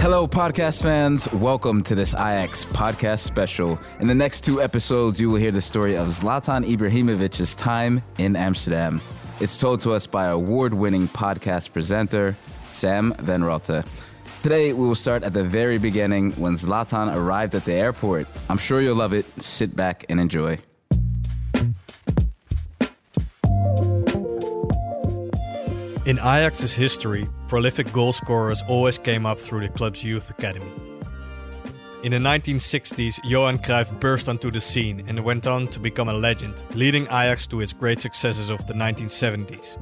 Hello, podcast fans. Welcome to this Ajax podcast special. In the next two episodes, you will hear the story of Zlatan Ibrahimovic's time in Amsterdam. It's told to us by award winning podcast presenter Sam Van Raalte. Today, we will start at the very beginning when Zlatan arrived at the airport. I'm sure you'll love it. Sit back and enjoy. In Ajax's history, prolific goal scorers always came up through the club's youth academy. In the 1960s, Johan Cruyff burst onto the scene and went on to become a legend, leading Ajax to its great successes of the 1970s.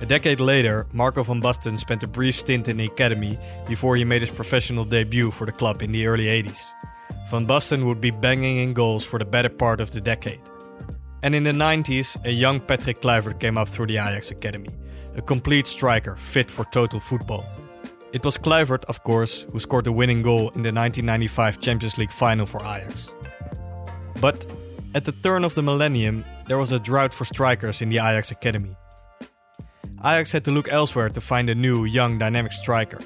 A decade later, Marco van Basten spent a brief stint in the academy before he made his professional debut for the club in the early 80s. Van Basten would be banging in goals for the better part of the decade. And in the 90s, a young Patrick Kluivert came up through the Ajax Academy, a complete striker fit for total football. It was Kluivert, of course, who scored the winning goal in the 1995 Champions League final for Ajax. But at the turn of the millennium, there was a drought for strikers in the Ajax Academy. Ajax had to look elsewhere to find a new, young, dynamic striker.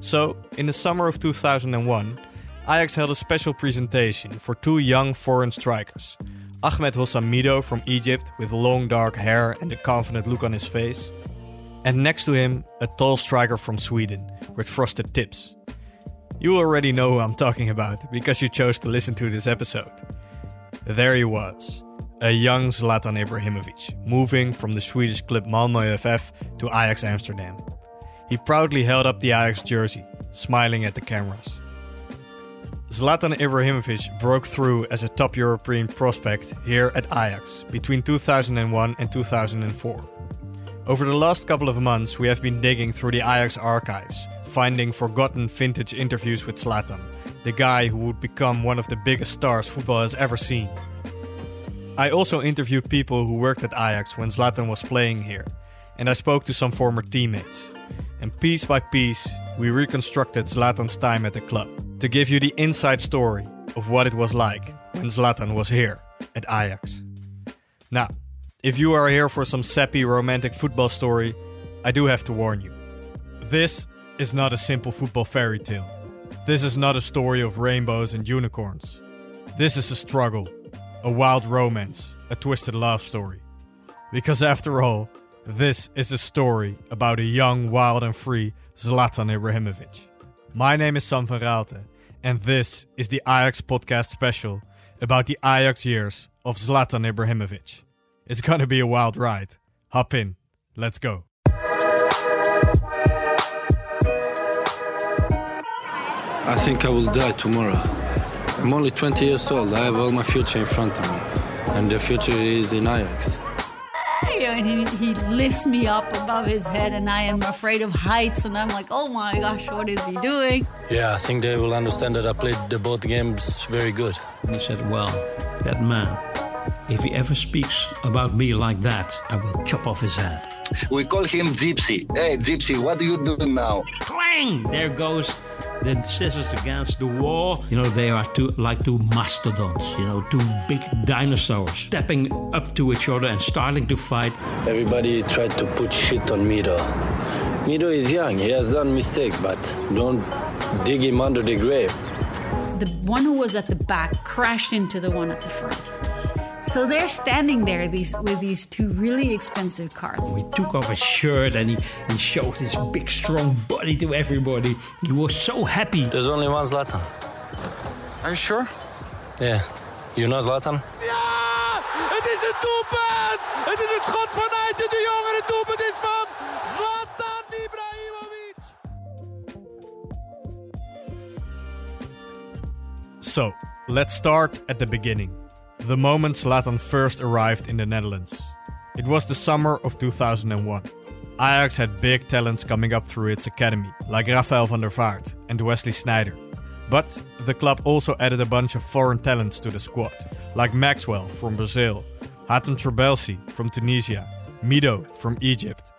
So, in the summer of 2001, Ajax held a special presentation for two young foreign strikers Ahmed Hossam Mido from Egypt with long dark hair and a confident look on his face. And next to him, a tall striker from Sweden with frosted tips. You already know who I'm talking about because you chose to listen to this episode. There he was, a young Zlatan Ibrahimovic, moving from the Swedish club Malmö FF to Ajax Amsterdam. He proudly held up the Ajax jersey, smiling at the cameras. Zlatan Ibrahimovic broke through as a top European prospect here at Ajax between 2001 and 2004. Over the last couple of months, we have been digging through the Ajax archives, finding forgotten vintage interviews with Zlatan, the guy who would become one of the biggest stars football has ever seen. I also interviewed people who worked at Ajax when Zlatan was playing here, and I spoke to some former teammates. And piece by piece, we reconstructed Zlatan's time at the club to give you the inside story of what it was like when Zlatan was here at Ajax. Now, if you are here for some sappy romantic football story, I do have to warn you. This is not a simple football fairy tale. This is not a story of rainbows and unicorns. This is a struggle, a wild romance, a twisted love story. Because after all, this is a story about a young, wild, and free Zlatan Ibrahimovic. My name is Sam van Raalte, and this is the Ajax podcast special about the Ajax years of Zlatan Ibrahimovic. It's gonna be a wild ride. Hop in, let's go. I think I will die tomorrow. I'm only 20 years old. I have all my future in front of me, and the future is in Ajax and he, he lifts me up above his head, and I am afraid of heights, and I'm like, oh my gosh, what is he doing? Yeah, I think they will understand that I played the both games very good. And he said, well, that man, if he ever speaks about me like that, I will chop off his head. We call him Gypsy. Hey, Gypsy, what do you do now? Clang! There goes the scissors against the wall. You know, they are two like two mastodons, you know, two big dinosaurs stepping up to each other and starting to fight. Everybody tried to put shit on Mido. Mido is young, he has done mistakes, but don't dig him under the grave. The one who was at the back crashed into the one at the front. So they're standing there these with these two really expensive cars. He took off his shirt and he, he showed his big strong body to everybody. He was so happy. There's only one Zlatan. Are you sure? Yeah. You know Zlatan? Ja! Het is een doelpunt! Het is het schot vanuit de jongen. Het doelpunt is van Zlatan Ibrahimovic. So, let's start at the beginning. The moment Zlatan first arrived in the Netherlands. It was the summer of 2001. Ajax had big talents coming up through its academy, like Rafael van der Vaart and Wesley Sneijder. But the club also added a bunch of foreign talents to the squad, like Maxwell from Brazil, Hatem Trabelsi from Tunisia, Mido from Egypt,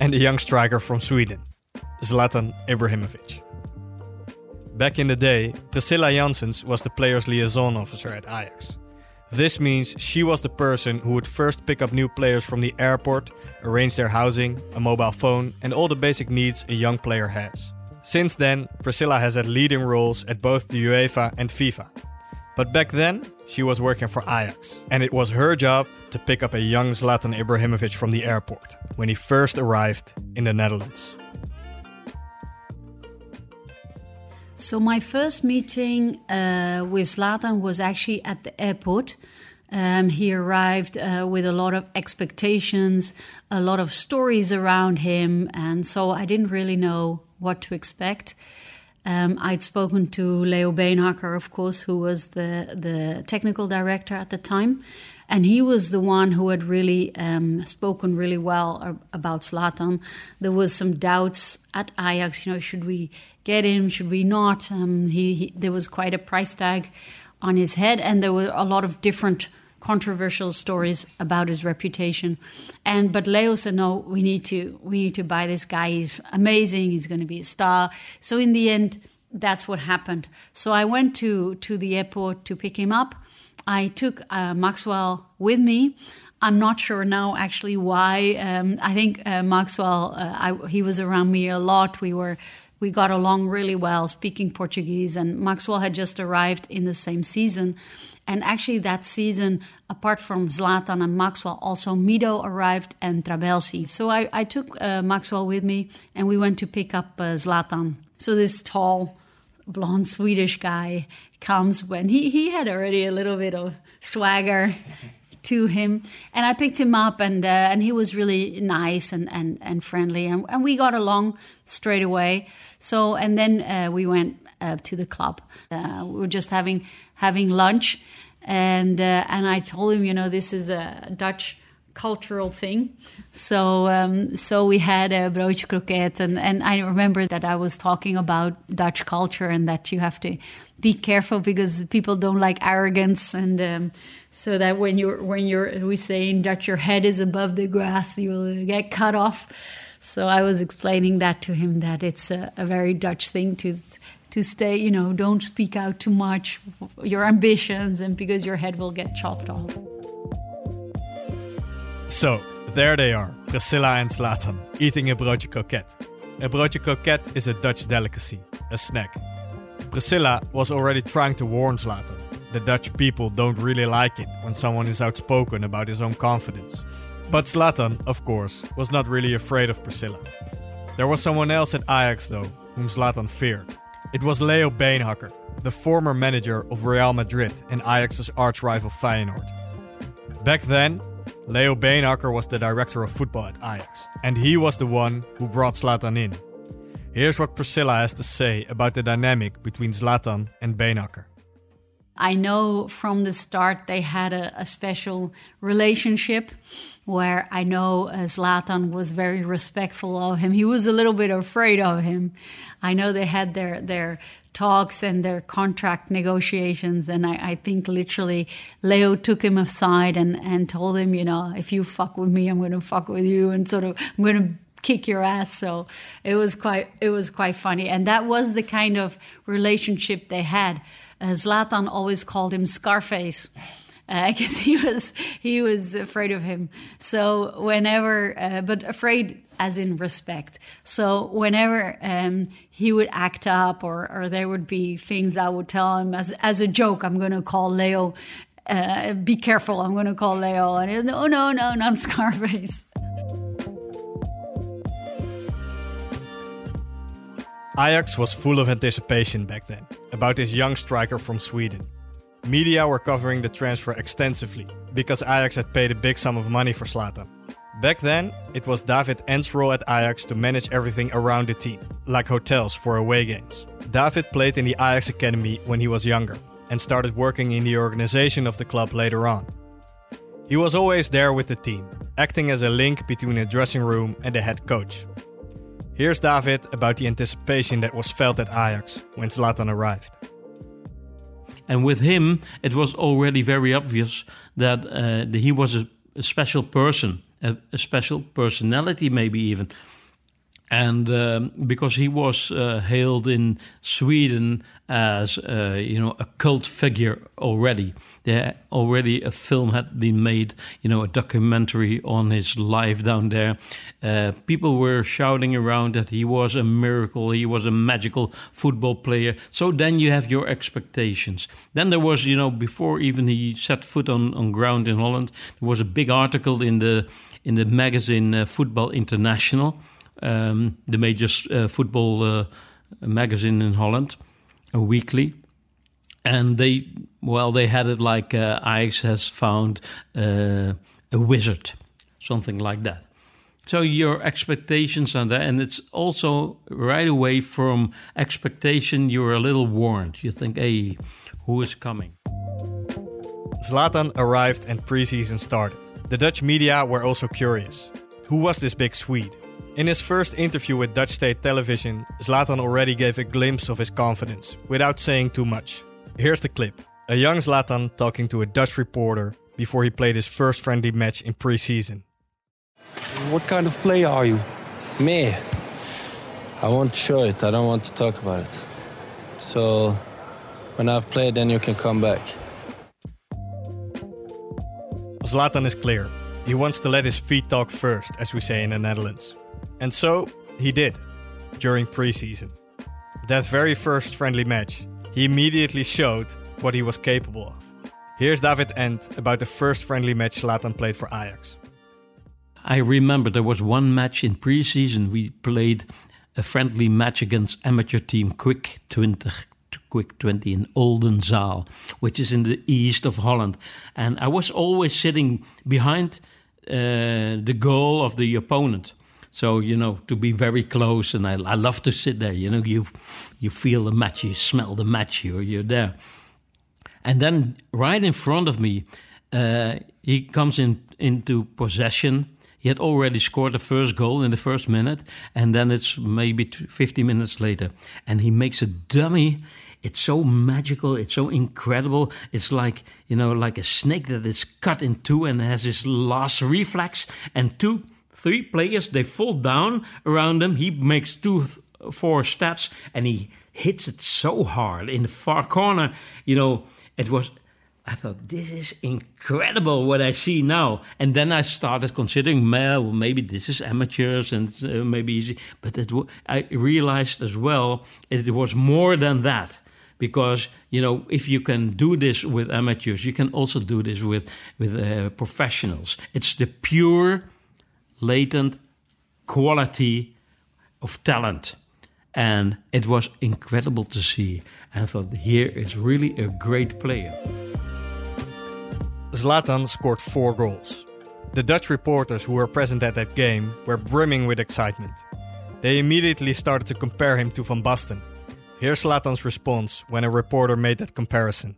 and a young striker from Sweden, Zlatan Ibrahimovic. Back in the day, Priscilla Janssens was the player's liaison officer at Ajax. This means she was the person who would first pick up new players from the airport, arrange their housing, a mobile phone, and all the basic needs a young player has. Since then, Priscilla has had leading roles at both the UEFA and FIFA. But back then, she was working for Ajax, and it was her job to pick up a young Zlatan Ibrahimovic from the airport when he first arrived in the Netherlands. So my first meeting uh, with Zlatan was actually at the airport. Um, he arrived uh, with a lot of expectations, a lot of stories around him, and so I didn't really know what to expect. Um, I'd spoken to Leo Beenhakker, of course, who was the, the technical director at the time. And he was the one who had really um, spoken really well about Zlatan. There was some doubts at Ajax, you know, should we get him, should we not? Um, he, he, there was quite a price tag on his head, and there were a lot of different controversial stories about his reputation. And but Leo said, no, we need to we need to buy this guy. He's amazing. He's going to be a star. So in the end, that's what happened. So I went to to the airport to pick him up. I took uh, Maxwell with me. I'm not sure now actually why. Um, I think uh, Maxwell, uh, I, he was around me a lot. We were we got along really well speaking Portuguese, and Maxwell had just arrived in the same season. And actually, that season, apart from Zlatan and Maxwell, also Mido arrived and Trabelsi. So I, I took uh, Maxwell with me, and we went to pick up uh, Zlatan. So this tall, blonde Swedish guy comes when he, he had already a little bit of swagger to him and I picked him up and uh, and he was really nice and and, and friendly and, and we got along straight away. So and then uh, we went uh, to the club. Uh, we were just having having lunch and uh, and I told him you know this is a Dutch cultural thing. So um, so we had a broodje kroket, and, and I remember that I was talking about Dutch culture and that you have to be careful because people don't like arrogance, and um, so that when you're when you're we say in Dutch your head is above the grass, you will get cut off. So I was explaining that to him that it's a, a very Dutch thing to to stay, you know, don't speak out too much your ambitions, and because your head will get chopped off. So, there they are, Priscilla and Zlatan, eating a broodje kroket. A broodje kroket is a Dutch delicacy, a snack. Priscilla was already trying to warn Zlatan. The Dutch people don't really like it when someone is outspoken about his own confidence. But Zlatan, of course, was not really afraid of Priscilla. There was someone else at Ajax, though, whom Zlatan feared. It was Leo Beenhakker, the former manager of Real Madrid and Ajax's arch rival Feyenoord. Back then, Leo Beenhakker was the director of football at Ajax, and he was the one who brought Zlatan in. Here's what Priscilla has to say about the dynamic between Zlatan and Beenhakker. I know from the start they had a, a special relationship where I know uh, Zlatan was very respectful of him. He was a little bit afraid of him. I know they had their their talks and their contract negotiations, and I, I think literally Leo took him aside and and told him, you know, if you fuck with me, I'm going to fuck with you, and sort of I'm going to kick your ass. So it was quite it was quite funny, and that was the kind of relationship they had. Uh, Zlatan always called him Scarface because uh, he was he was afraid of him. So whenever, uh, but afraid as in respect. So whenever um, he would act up, or or there would be things I would tell him as as a joke, I'm going to call Leo. Uh, be careful! I'm going to call Leo, and he, no, no, no, not Scarface. Ajax was full of anticipation back then about this young striker from Sweden. Media were covering the transfer extensively because Ajax had paid a big sum of money for Zlatan. Back then, it was David Endt's role at Ajax to manage everything around the team, like hotels for away games. David played in the Ajax academy when he was younger and started working in the organization of the club later on. He was always there with the team, acting as a link between the dressing room and the head coach. Here's David about the anticipation that was felt at Ajax when Zlatan arrived. And with him, it was already very obvious that uh, he was a, a, special person, a, a, special personality, maybe even. And um, because he was uh, hailed in Sweden as uh, you know a cult figure already, there already a film had been made, you know, a documentary on his life down there. Uh, people were shouting around that he was a miracle, he was a magical football player. So then you have your expectations. Then there was, you know, before even he set foot on, on ground in Holland, there was a big article in the in the magazine uh, Voetbal International um, the major uh, football uh, magazine in Holland, a weekly. And they, well, they had it like uh, Ajax has found uh, a wizard, something like that. So your expectations are there, and it's also right away from expectation you're a little warned. You think, hey, who is coming? Zlatan arrived and preseason started. The Dutch media were also curious. Who was this big Swede? In his first interview with Dutch state television, Zlatan already gave a glimpse of his confidence, without saying too much. Here's the clip a young Zlatan talking to a Dutch reporter before he played his first friendly match in preseason. What kind of player are you? Me, I want to show it. I don't want to talk about it. So when I've played, then you can come back. Zlatan is clear. He wants to let his feet talk first, as we say in the Netherlands. And so he did during preseason. That very first friendly match, he immediately showed what he was capable of. Here's David Endt about the first friendly match Zlatan played for Ajax. I remember there was one match in preseason we played a friendly match against amateur team Quick 20 Kwik 20 in Oldenzaal, which is in the east of Holland. And I was always sitting behind uh, the goal of the opponent. So you know to be very close, and I, I love to sit there. You know, you you feel the match, you smell the match, you're you're there. And then right in front of me, uh, he comes in into possession. He had already scored the first goal in the first minute, and then it's maybe 50 minutes later, and he makes a dummy. It's so magical. It's so incredible. It's like you know, like a snake that is cut in two and has his last reflex, and two three players, they fall down around him. He makes two, four steps, and he hits it so hard in the far corner. You know, it was. I thought this is incredible what I see now, and then I started considering, well, maybe this is amateurs and uh, maybe easy. But it, I realized as well it was more than that because you know if you can do this with amateurs you can also do this with with uh, professionals it's the pure latent quality of talent. And it was incredible to see. And I thought, here is really a great player. Zlatan scored four goals. The Dutch reporters who were present at that game were brimming with excitement. They immediately started to compare him to Van Basten. Here's Zlatan's response when a reporter made that comparison.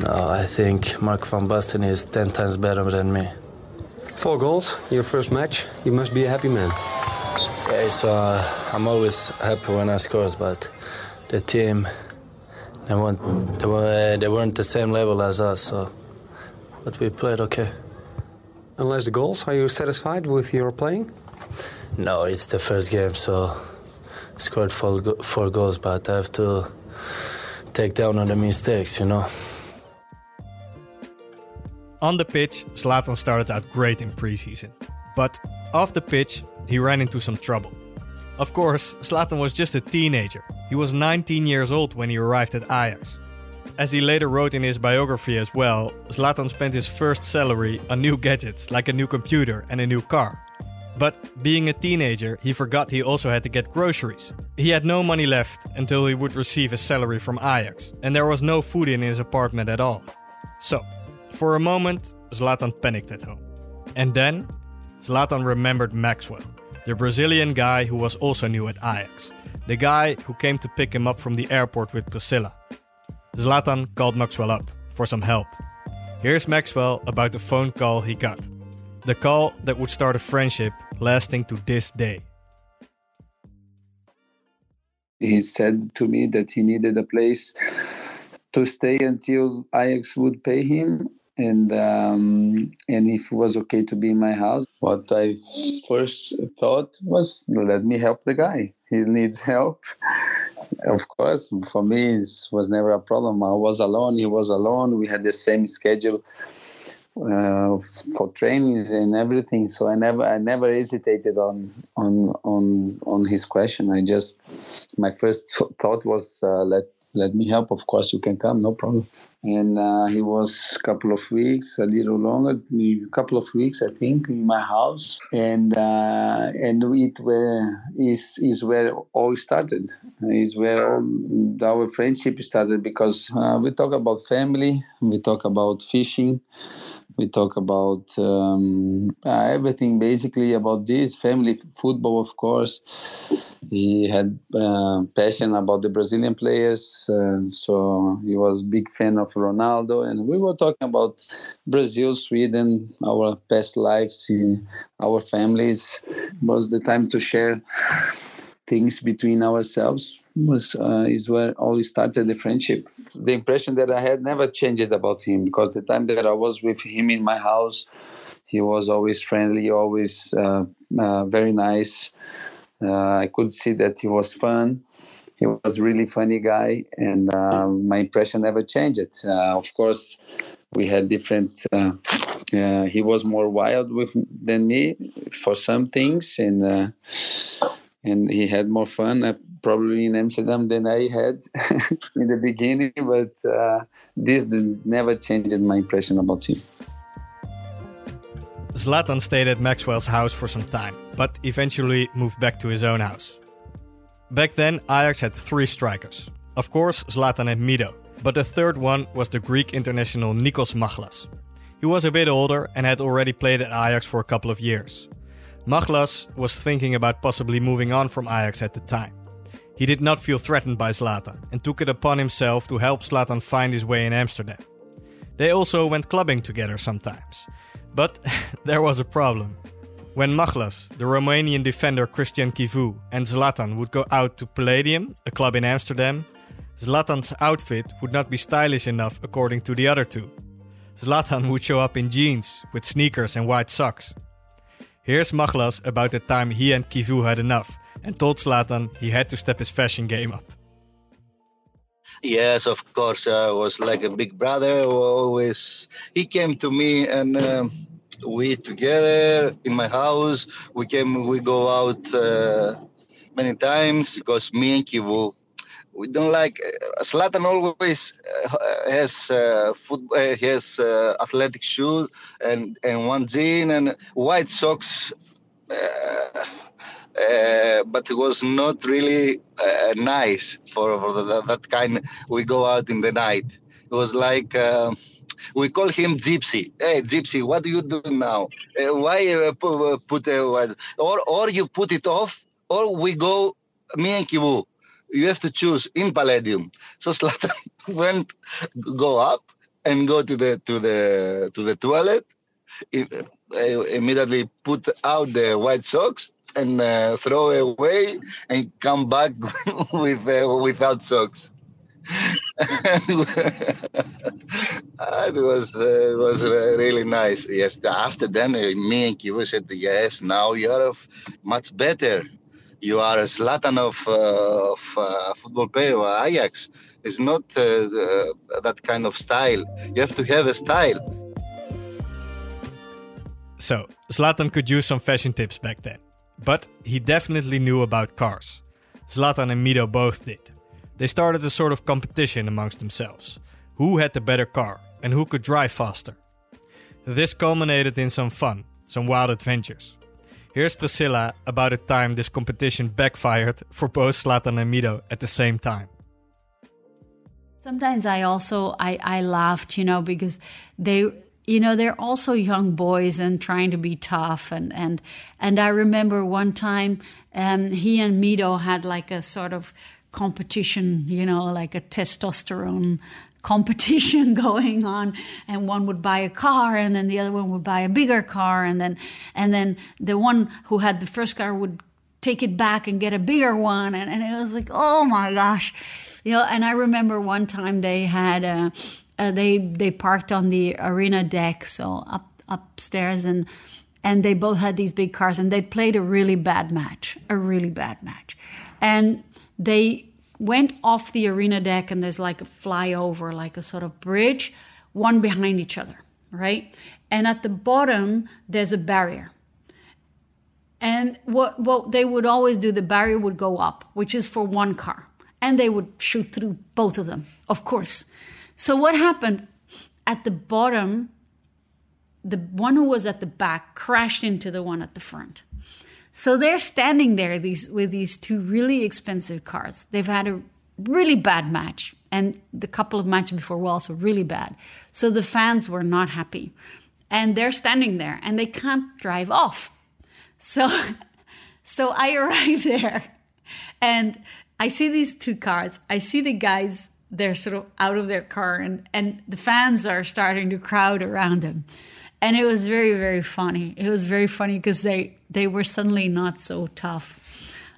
No, I think Mark van Basten is 10 times better than me. Four goals, your first match. You must be a happy man. Yeah, so uh, I'm always happy when I score, but the team, they weren't, they, were, they weren't the same level as us, so. But we played okay. Unless the goals, are you satisfied with your playing? No, it's the first game, so I scored four, four goals, but I have to take down on the mistakes, you know. On the pitch, Zlatan started out great in preseason. But off the pitch, he ran into some trouble. Of course, Zlatan was just a teenager. He was 19 years old when he arrived at Ajax. As he later wrote in his biography as well, Zlatan spent his first salary on new gadgets like a new computer and a new car. But being a teenager, he forgot he also had to get groceries. He had no money left until he would receive his salary from Ajax, and there was no food in his apartment at all. So, for a moment, Zlatan panicked at home. And then, Zlatan remembered Maxwell, the Brazilian guy who was also new at Ajax, the guy who came to pick him up from the airport with Priscilla. Zlatan called Maxwell up for some help. Here's Maxwell about the phone call he got. The call that would start a friendship lasting to this day. He said to me that he needed a place to stay until Ajax would pay him and um, and if it was okay to be in my house. What I first thought was, let me help the guy. He needs help. Of course, for me, it was never a problem. I was alone. He was alone. We had the same schedule uh, for trainings and everything. So I never, I never hesitated on on on on his question. I just, my first thought was, uh, let let me help. Of course, you can come, no problem. And uh, he was a couple of weeks, a little longer, a couple of weeks, I think, in my house. And uh, and it where is is where all started. Is where all, our friendship started because uh, we talk about family, we talk about fishing we talk about um, uh, everything basically about this family football of course he had uh, passion about the brazilian players uh, so he was big fan of ronaldo and we were talking about brazil sweden our past lives our families it was the time to share things between ourselves was uh, is where all started the friendship. The impression that I had never changed about him because the time that I was with him in my house, he was always friendly, always uh, uh, very nice. Uh, I could see that he was fun. He was really funny guy, and uh, my impression never changed. Uh, of course, we had different. he was more wild with than me for some things, and and he had more fun uh, probably in Amsterdam than I had in the beginning. But uh, this never changed my impression about him. Zlatan stayed at Maxwell's house for some time, but eventually moved back to his own house. Back then, Ajax had three strikers. Of course, Zlatan and Mido, but the third one was the Greek international Nikos Machlas. He was a bit older and had already played at Ajax for a couple of years. Machlas was thinking about possibly moving on from Ajax at the time. He did not feel threatened by Zlatan and took it upon himself to help Zlatan find his way in Amsterdam. They also went clubbing together sometimes. But there was a problem. When Machlas, the Romanian defender Cristian Chivu, and Zlatan would go out to Palladium, a club in Amsterdam, Zlatan's outfit would not be stylish enough according to the other two. Zlatan would show up in jeans with sneakers and white socks. Here's Machlas about the time he and Kivu had enough and told Zlatan he had to step his fashion game up. Yes, of course. I was like a big brother. Always, he came to me and um, we together in my house. We came, we go out uh, many times because me and Chivu we don't like uh, Zlatan always uh, has uh, foot, uh, has uh, athletic shoes and and one jean and white socks. Uh, but it was not really nice for, for the, that kind. We go out in the night. It was like we call him Gypsy. Hey, Gypsy, what do you do now? why put, put or or you put it off, or we go me and Chivu you have to choose in Palladium. So Zlatan went, go up and go to the to the to the toilet. It, uh, immediately put out the white socks and uh, throw away and come back with uh, without socks. It was uh, it was really nice. Yes, after then uh, me and Chivu said, "Yes, now you're much better you are a Zlatan of, uh, of uh, football player, Ajax. It's not uh, the, that kind of style. You have to have a style. So, Zlatan could use some fashion tips back then. But he definitely knew about cars. Zlatan and Mido both did. They started a sort of competition amongst themselves. Who had the better car and who could drive faster? This culminated in some fun, some wild adventures. Here's Priscilla about a time this competition backfired for both Zlatan and Mido at the same time. Sometimes I also I, I laughed, you know, because they you know they're also young boys and trying to be tough and and and I remember one time um, he and Mido had like a sort of competition, you know, like a testosterone competition going on. And one would buy a car and then the other one would buy a bigger car and then and then the one who had the first car would take it back and get a bigger one. And, and it was like oh my gosh. You know and i remember one time they had a uh, they they parked on the arena deck, so up upstairs, and and they both had these big cars, and they played a really bad match, a really bad match, and they went off the arena deck, and there's like a flyover, like a sort of bridge, one behind each other, right? And at the bottom, there's a barrier. And what, what they would always do, the barrier would go up, which is for one car. And they would shoot through both of them, of course. So what happened at the bottom, the one who was at the back crashed into the one at the front. So they're standing there these, with these two really expensive cars. They've had a really bad match, and the couple of matches before were also really bad. So the fans were not happy. And they're standing there and they can't drive off. So, so I arrive there and I see these two cars. I see the guys, they're sort of out of their car and, and the fans are starting to crowd around them. And it was very, very funny. It was very funny because they, they were suddenly not so tough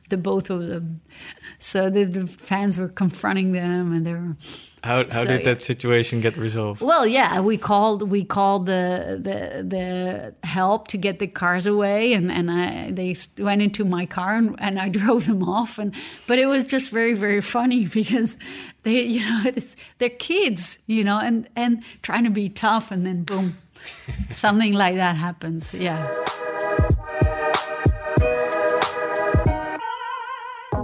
the both of them. So the, the fans were confronting them, and they were. How, how so, did that situation get resolved? Well, yeah, we called we called the the the help to get the cars away, and and I, they went into my car and, and I drove them off, and but it was just very very funny because they you know it's they're kids you know and and trying to be tough, and then boom, something like that happens. Yeah.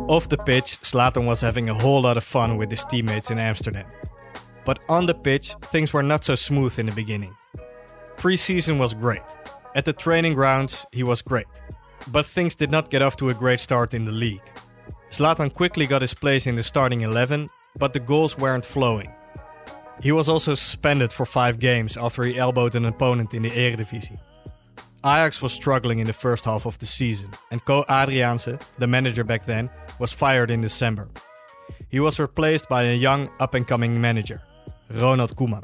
Off the pitch, Zlatan was having a whole lot of fun with his teammates in Amsterdam. But on the pitch, things were not so smooth in the beginning. Pre-season was great. At the training grounds, he was great. But things did not get off to a great start in the league. Zlatan quickly got his place in the starting 11, but the goals weren't flowing. He was also suspended for 5 games after he elbowed an opponent in the Eredivisie. Ajax was struggling in the first half of the season, and Co Adriaanse, the manager back then, was fired in December. He was replaced by a young up and coming manager, Ronald Koeman.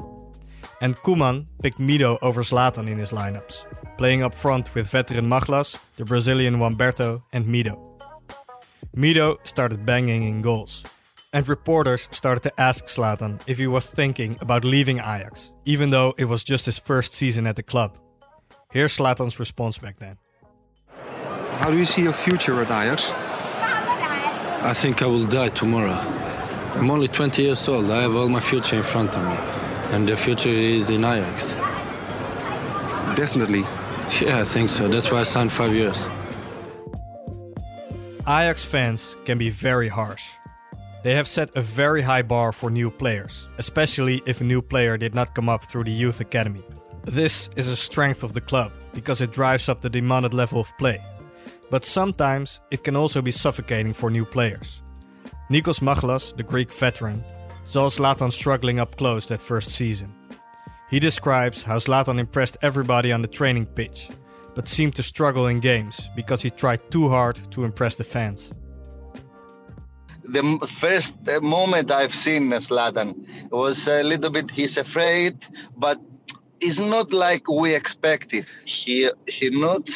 And Koeman picked Mido over Zlatan in his lineups, playing up front with veteran Machlas, the Brazilian Wamberto, and Mido. Mido started banging in goals, and reporters started to ask Zlatan if he was thinking about leaving Ajax, even though it was just his first season at the club. Here's Zlatan's response back then. How do you see your future at Ajax? I think I will die tomorrow. I'm only 20 years old. I have all my future in front of me. And the future is in Ajax. Definitely. Yeah, I think so. That's why I signed five years. Ajax fans can be very harsh. They have set a very high bar for new players, especially if a new player did not come up through the youth academy. This is a strength of the club because it drives up the demanded level of play. But sometimes it can also be suffocating for new players. Nikos Machlas, the Greek veteran, saw Zlatan struggling up close that first season. He describes how Zlatan impressed everybody on the training pitch, but seemed to struggle in games because he tried too hard to impress the fans. The first uh, moment I've seen Zlatan was a little bit he's afraid, but is not like we expected. He he not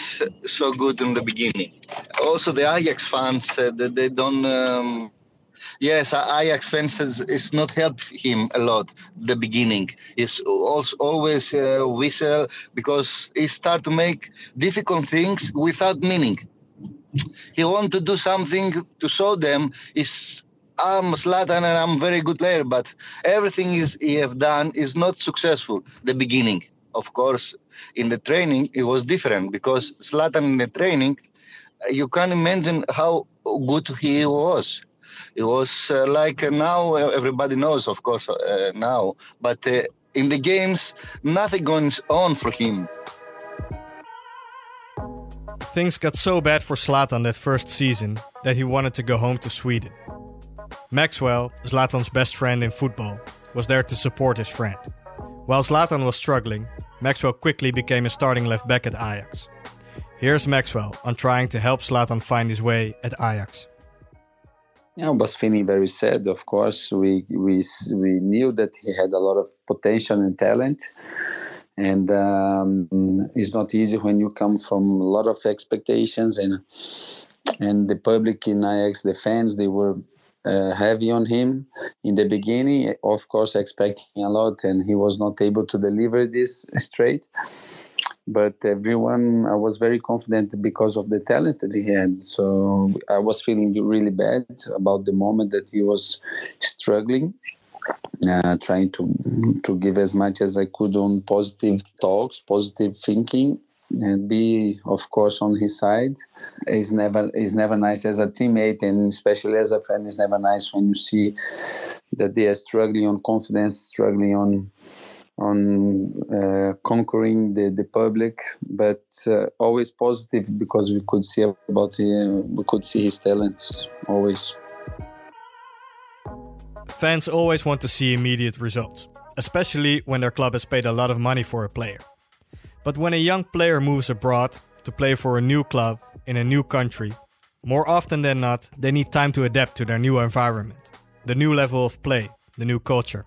so good in the beginning. Also, the Ajax fans said that they don't. Um, yes, Ajax fans is, is not help him a lot. The beginning is also always uh, whistle because he start to make difficult things without meaning. He want to do something to show them is I'm Zlatan and I'm a very good player, but everything is he have done is not successful. The beginning, of course, in the training it was different because Zlatan in the training, you can imagine how good he was. It was uh, like uh, now everybody knows, of course, uh, now, but uh, in the games nothing goes on for him. Things got so bad for Zlatan that first season that he wanted to go home to Sweden. Maxwell, Zlatan's best friend in football, was there to support his friend. While Zlatan was struggling, Maxwell quickly became a starting left back at Ajax. Here's Maxwell on trying to help Zlatan find his way at Ajax. Yeah, I was feeling very sad. Of course, we we we knew that he had a lot of potential and talent, and um, it's not easy when you come from a lot of expectations and and the public in Ajax, the fans, they were uh, heavy on him in the beginning. Of course, expecting a lot, and he was not able to deliver this straight. But everyone, I was very confident because of the talent that he had. So I was feeling really bad about the moment that he was struggling. Uh, trying to to give as much as I could on positive talks, positive thinking, and be of course on his side. Is never is never nice as a teammate and especially as a fan it's never nice when you see that they are struggling on confidence struggling on on uh, conquering the, the public. But uh, always positive because we could see about him we could see his talents always. Fans always want to see immediate results especially when their club has paid a lot of money for a player but when a young player moves abroad to play for a new club in a new country, more often than not, they need time to adapt to their new environment, the new level of play, the new culture.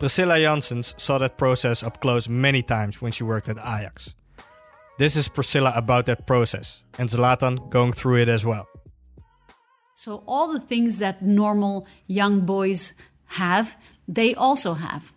Priscilla Janssens saw that process up close many times when she worked at Ajax. This is Priscilla about that process, and Zlatan going through it as well. So, all the things that normal young boys have, they also have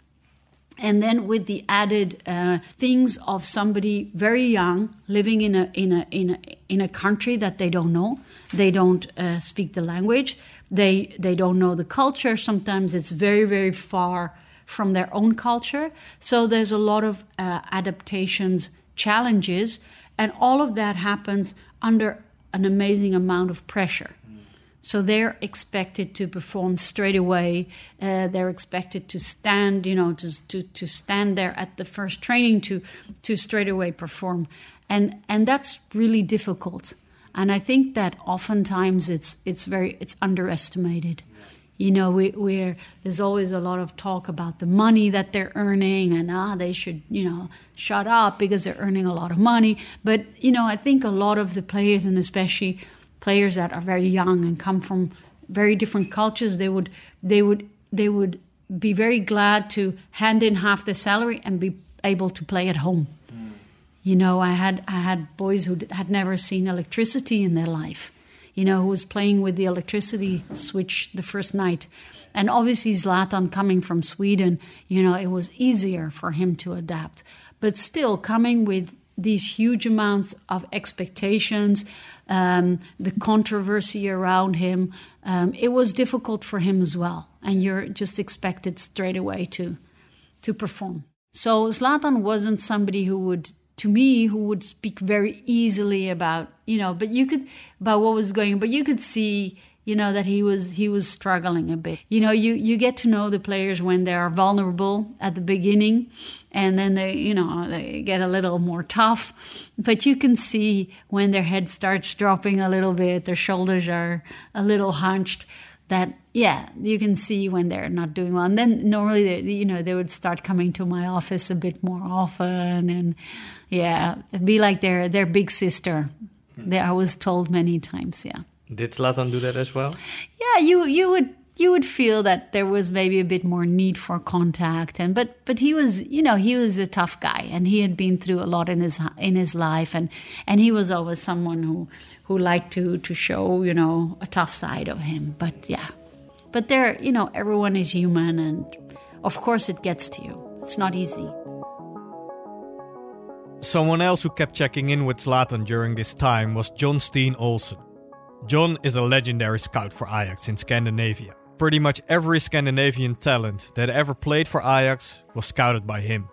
and then with the added uh, things of somebody very young living in a in a in a in a country that they don't know they don't uh, speak the language they they don't know the culture. Sometimes it's very very far from their own culture. So there's a lot of uh, adaptations challenges and all of that happens under an amazing amount of pressure so they're expected to perform straight away. Uh, they're expected to stand, you know, to, to, to stand there at the first training to to straight away perform, and and that's really difficult. And I think that oftentimes it's it's very it's underestimated. You know, we, we're there's always a lot of talk about the money that they're earning, and ah, they should you know shut up because they're earning a lot of money. But you know, I think a lot of the players, and especially players that are very young and come from very different cultures, they would they would they would be very glad to hand in half the salary and be able to play at home. Mm. You know, I had I had boys who had never seen electricity in their life. You know, who was playing with the electricity switch the first night. And obviously, Zlatan coming from Sweden, you know, it was easier for him to adapt. But still, coming with these huge amounts of expectations, um, the controversy around him. Um, it was difficult for him as well, and you're just expected straight away to to perform. So Zlatan wasn't somebody who would, to me, who would speak very easily about you know, but you could about what was going, but you could see you know that he was he was struggling a bit. You know you you get to know the players when they are vulnerable at the beginning and then they you know they get a little more tough. But you can see when their head starts dropping a little bit their shoulders are a little hunched that yeah you can see when they're not doing well. And then normally they, you know they would start coming to my office a bit more often and yeah be like their their big sister they, i was told many times yeah did Zlatan do that as well? Yeah, you you would you would feel that there was maybe a bit more need for contact and but but he was you know he was a tough guy and he had been through a lot in his in his life and and he was always someone who who liked to to show you know a tough side of him but yeah but there you know everyone is human and of course it gets to you it's not easy Someone else who kept checking in with Zlatan during this time was John Steen Olsen. John is a legendary scout for Ajax in Scandinavia. Pretty much every Scandinavian talent that ever played for Ajax was scouted by him.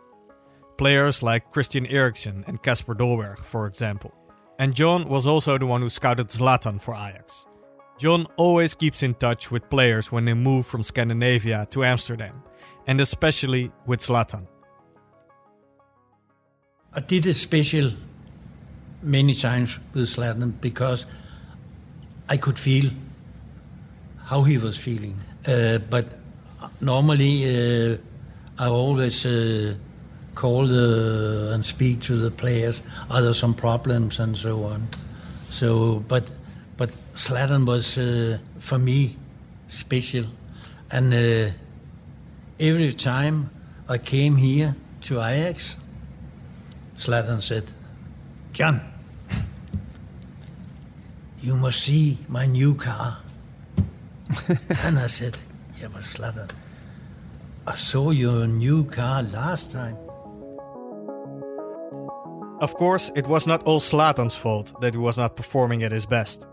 Players like Christian Eriksen and Kasper Dolberg, for example. And John was also the one who scouted Zlatan for Ajax. John always keeps in touch with players when they move from Scandinavia to Amsterdam, and especially with Zlatan. I did it special many times with Zlatan because I could feel how he was feeling. Uh, but normally, uh, I always uh, call the, and speak to the players. Are there some problems and so on? So, but but Zlatan was uh, for me special, and uh, every time I came here to Ajax, Zlatan said, "John." You must see my new car. and I said, Yeah, but Zlatan, I saw your new car last time. Of course, it was not all Zlatan's fault that he was not performing at his best.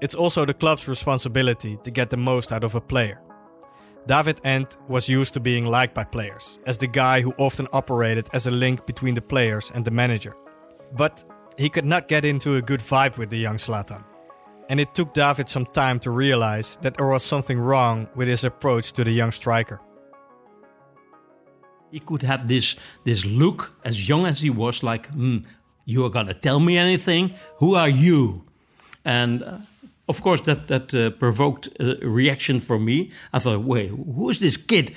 It's also the club's responsibility to get the most out of a player. David Endt was used to being liked by players, as the guy who often operated as a link between the players and the manager. But he could not get into a good vibe with the young Zlatan. And it took David some time to realize that there was something wrong with his approach to the young striker. He could have this this look as young as he was, like, hmm, "You are gonna tell me anything? Who are you?" And uh, of course, that that uh, provoked a reaction from me. I thought, "Wait, who is this kid?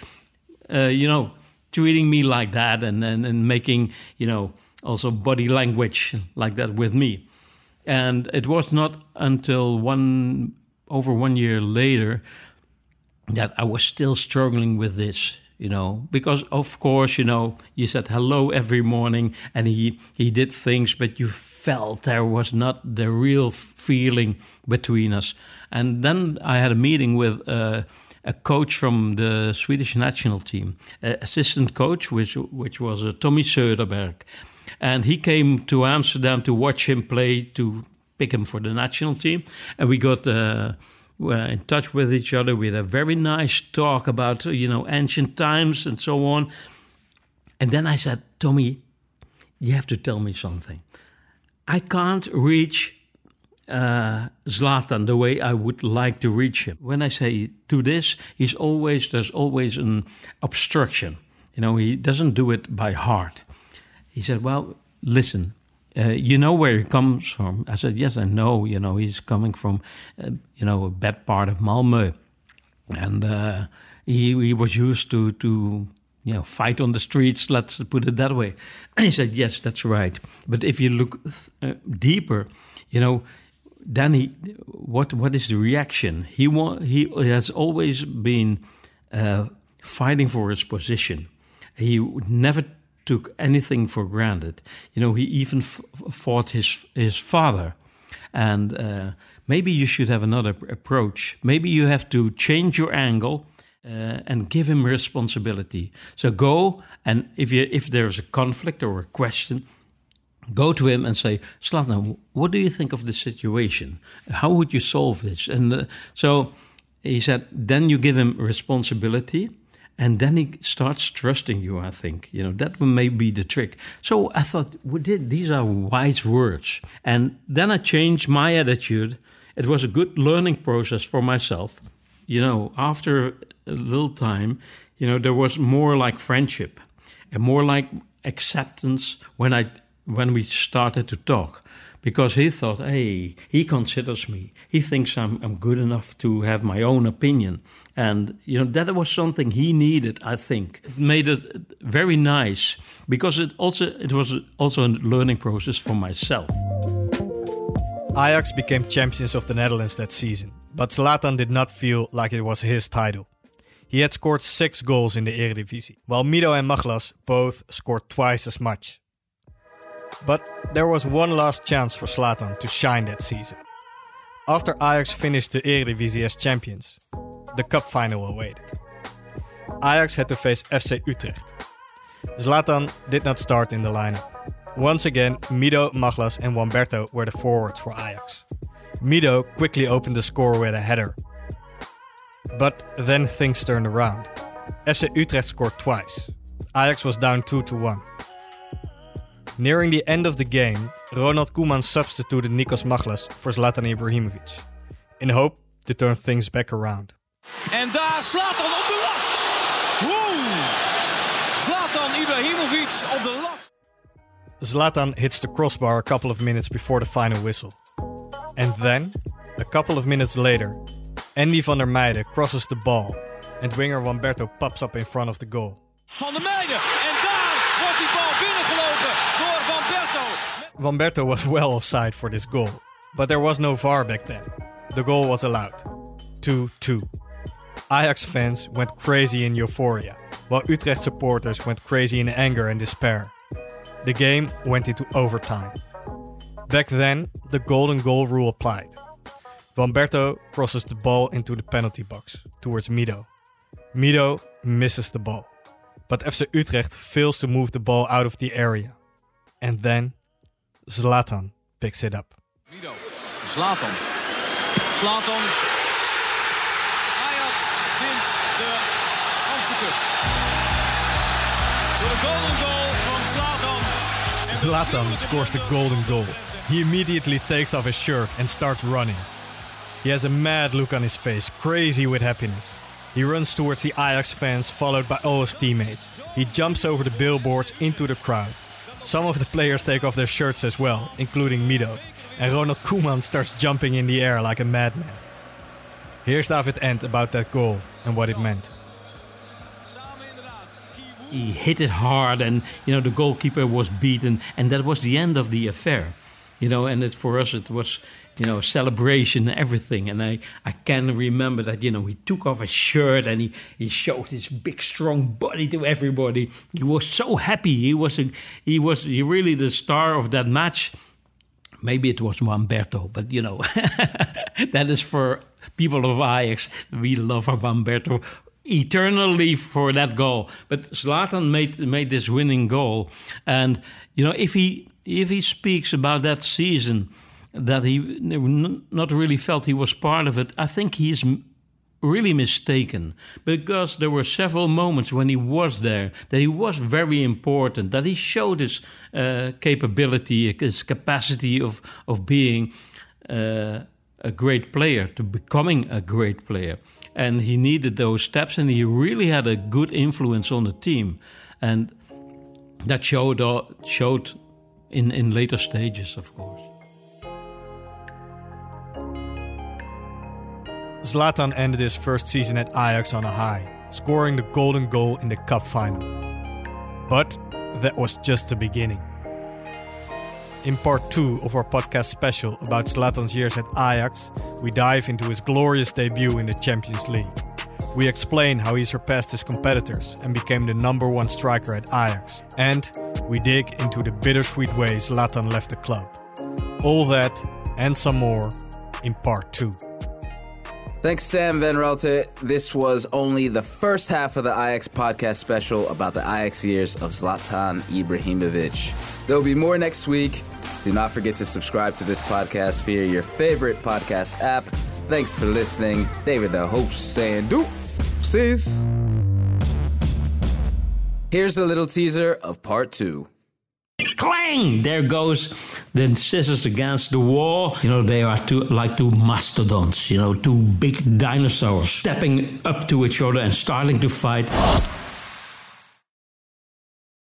Uh, you know, treating me like that, and, and and making you know also body language like that with me." And it was not until one over one year later that I was still struggling with this you know. Because of course you know you said hello every morning and he he did things but you felt there was not the real feeling between us. And then i had a meeting with uh, a coach from the swedish national team assistant coach which which was uh, tommy söderberg and he came to amsterdam to watch him play to pick him for the national team and we got uh, were in touch with each other. We had a very nice talk about you know ancient times and so on. And then I said, Tommy, you have to tell me something. I can't reach uh, Zlatan the way I would like to reach him. When I say do this, he's always there's always an obstruction. You know, he doesn't do it by heart. He said, "Well, listen, uh, you know where he comes from. I said, yes, I know. You know, he's coming from, uh, you know, a bad part of Malmö, and uh, he he was used to to you know fight on the streets. Let's put it that way. And he said, yes, that's right. But if you look uh, deeper, you know. Then he, what what is the reaction? He wa- he has always been uh, fighting for his position. He would never took anything for granted. You know, he even fought his his father, and uh, maybe you should have another approach. Maybe you have to change your angle uh, and give him responsibility. So go and if you if there's a conflict or a question. Go to him and say, Zlatan, what do you think of the situation? How would you solve this? And uh, so he said, then you give him responsibility, and then he starts trusting you i think. You know that may be the trick. So i thought well, these are wise words. And then i changed my attitude. It was a good learning process for myself. You know after a little time you know there was more like friendship and more like acceptance when i when we started to talk because he thought, hey, he considers me. He thinks I'm, I'm good enough to have my own opinion. And, you know, that was something he needed, I think. It made it very nice because it also it was also a learning process for myself. Ajax became champions of the Netherlands that season, but Zlatan did not feel like it was his title. He had scored six goals in the Eredivisie, while Mido and Machlas both scored twice as much. But there was one last chance for Zlatan to shine that season. After Ajax finished the Eredivisie as champions, the cup final awaited. Ajax had to face FC Utrecht. Zlatan did not start in the lineup. Once again, Mido, Machlas, and Wamberto were the forwards for Ajax. Mido quickly opened the score with a header. But then things turned around. FC Utrecht scored twice. Ajax was down 2 to 1. Nearing the end of the game, Ronald Koeman substituted Nikos Machlas for Zlatan Ibrahimovic, in hope to turn things back around. En daar Zlatan op de lat! Woe! Zlatan Ibrahimovic op de lat! Zlatan hits the crossbar a couple of minutes before the final whistle. And then, a couple of minutes later, Andy van der Meyde crosses the ball and winger Wamberto pops up in front of the goal. Van der Meyde wordt die bal binnengelopen door was well offside for this goal, but there was no VAR back then. The goal was allowed. 2 2. Ajax fans went crazy in euphoria, while Utrecht supporters went crazy in anger and despair. The game went into overtime. Back then, the golden goal rule applied. Wamberto crosses the ball into the penalty box towards Mido. Mido misses the ball, but FC Utrecht fails to move the ball out of the area. And then Zlatan picks it up. Mido, Zlatan. Zlatan. Ajax wint de Amstel Cup. Door de golden goal van Zlatan. Zlatan scores the golden goal. He immediately takes off his shirt and starts running. He has a mad look on his face, crazy with happiness. He runs towards the Ajax fans, followed by all his teammates. He jumps over the billboards into the crowd. Some of the players take off their shirts as well, including Mido. And Ronald Koeman starts jumping in the air like a madman. Here's David Endt about that goal and what it meant. He hit it hard, and you know the goalkeeper was beaten, and that was the end of the affair. You know, and it, for us it was you know celebration, everything. And I I can remember that you know he took off his shirt and he he showed his big strong body to everybody. He was so happy. He was a, he was he really the star of that match. Maybe it was Wamberto, but you know that is for people of Ajax. We love Wamberto eternally for that goal. But Zlatan made made this winning goal, and you know if he if he speaks about that season that he not really felt he was part of it, I think he is really mistaken because there were several moments when he was there that he was very important that he showed his uh, capability his capacity of of being uh, a great player to becoming a great player. And he needed those steps and he really had a good influence on the team. And that showed uh, showed in in later stages of course Zlatan ended his first season at Ajax on a high, scoring the golden goal in the cup final. But that was just the beginning. In part 2 of our podcast special about Zlatan's years at Ajax, we dive into his glorious debut in the Champions League. We explain how he surpassed his competitors and became the number one striker at Ajax. And we dig into the bittersweet ways Zlatan left the club. All that and some more in part 2. Thanks, Sam Van Raalte. This was only the first half of the Ajax podcast special about the Ajax years of Zlatan Ibrahimovic. There'll be more next week. Do not forget to subscribe to this podcast via your favorite podcast app. Thanks for listening. David, the host, saying deuces. Here's a little teaser of part two. Clang! There goes the scissors against the wall. You know, they are two like two mastodons, you know, two big dinosaurs stepping up to each other and starting to fight.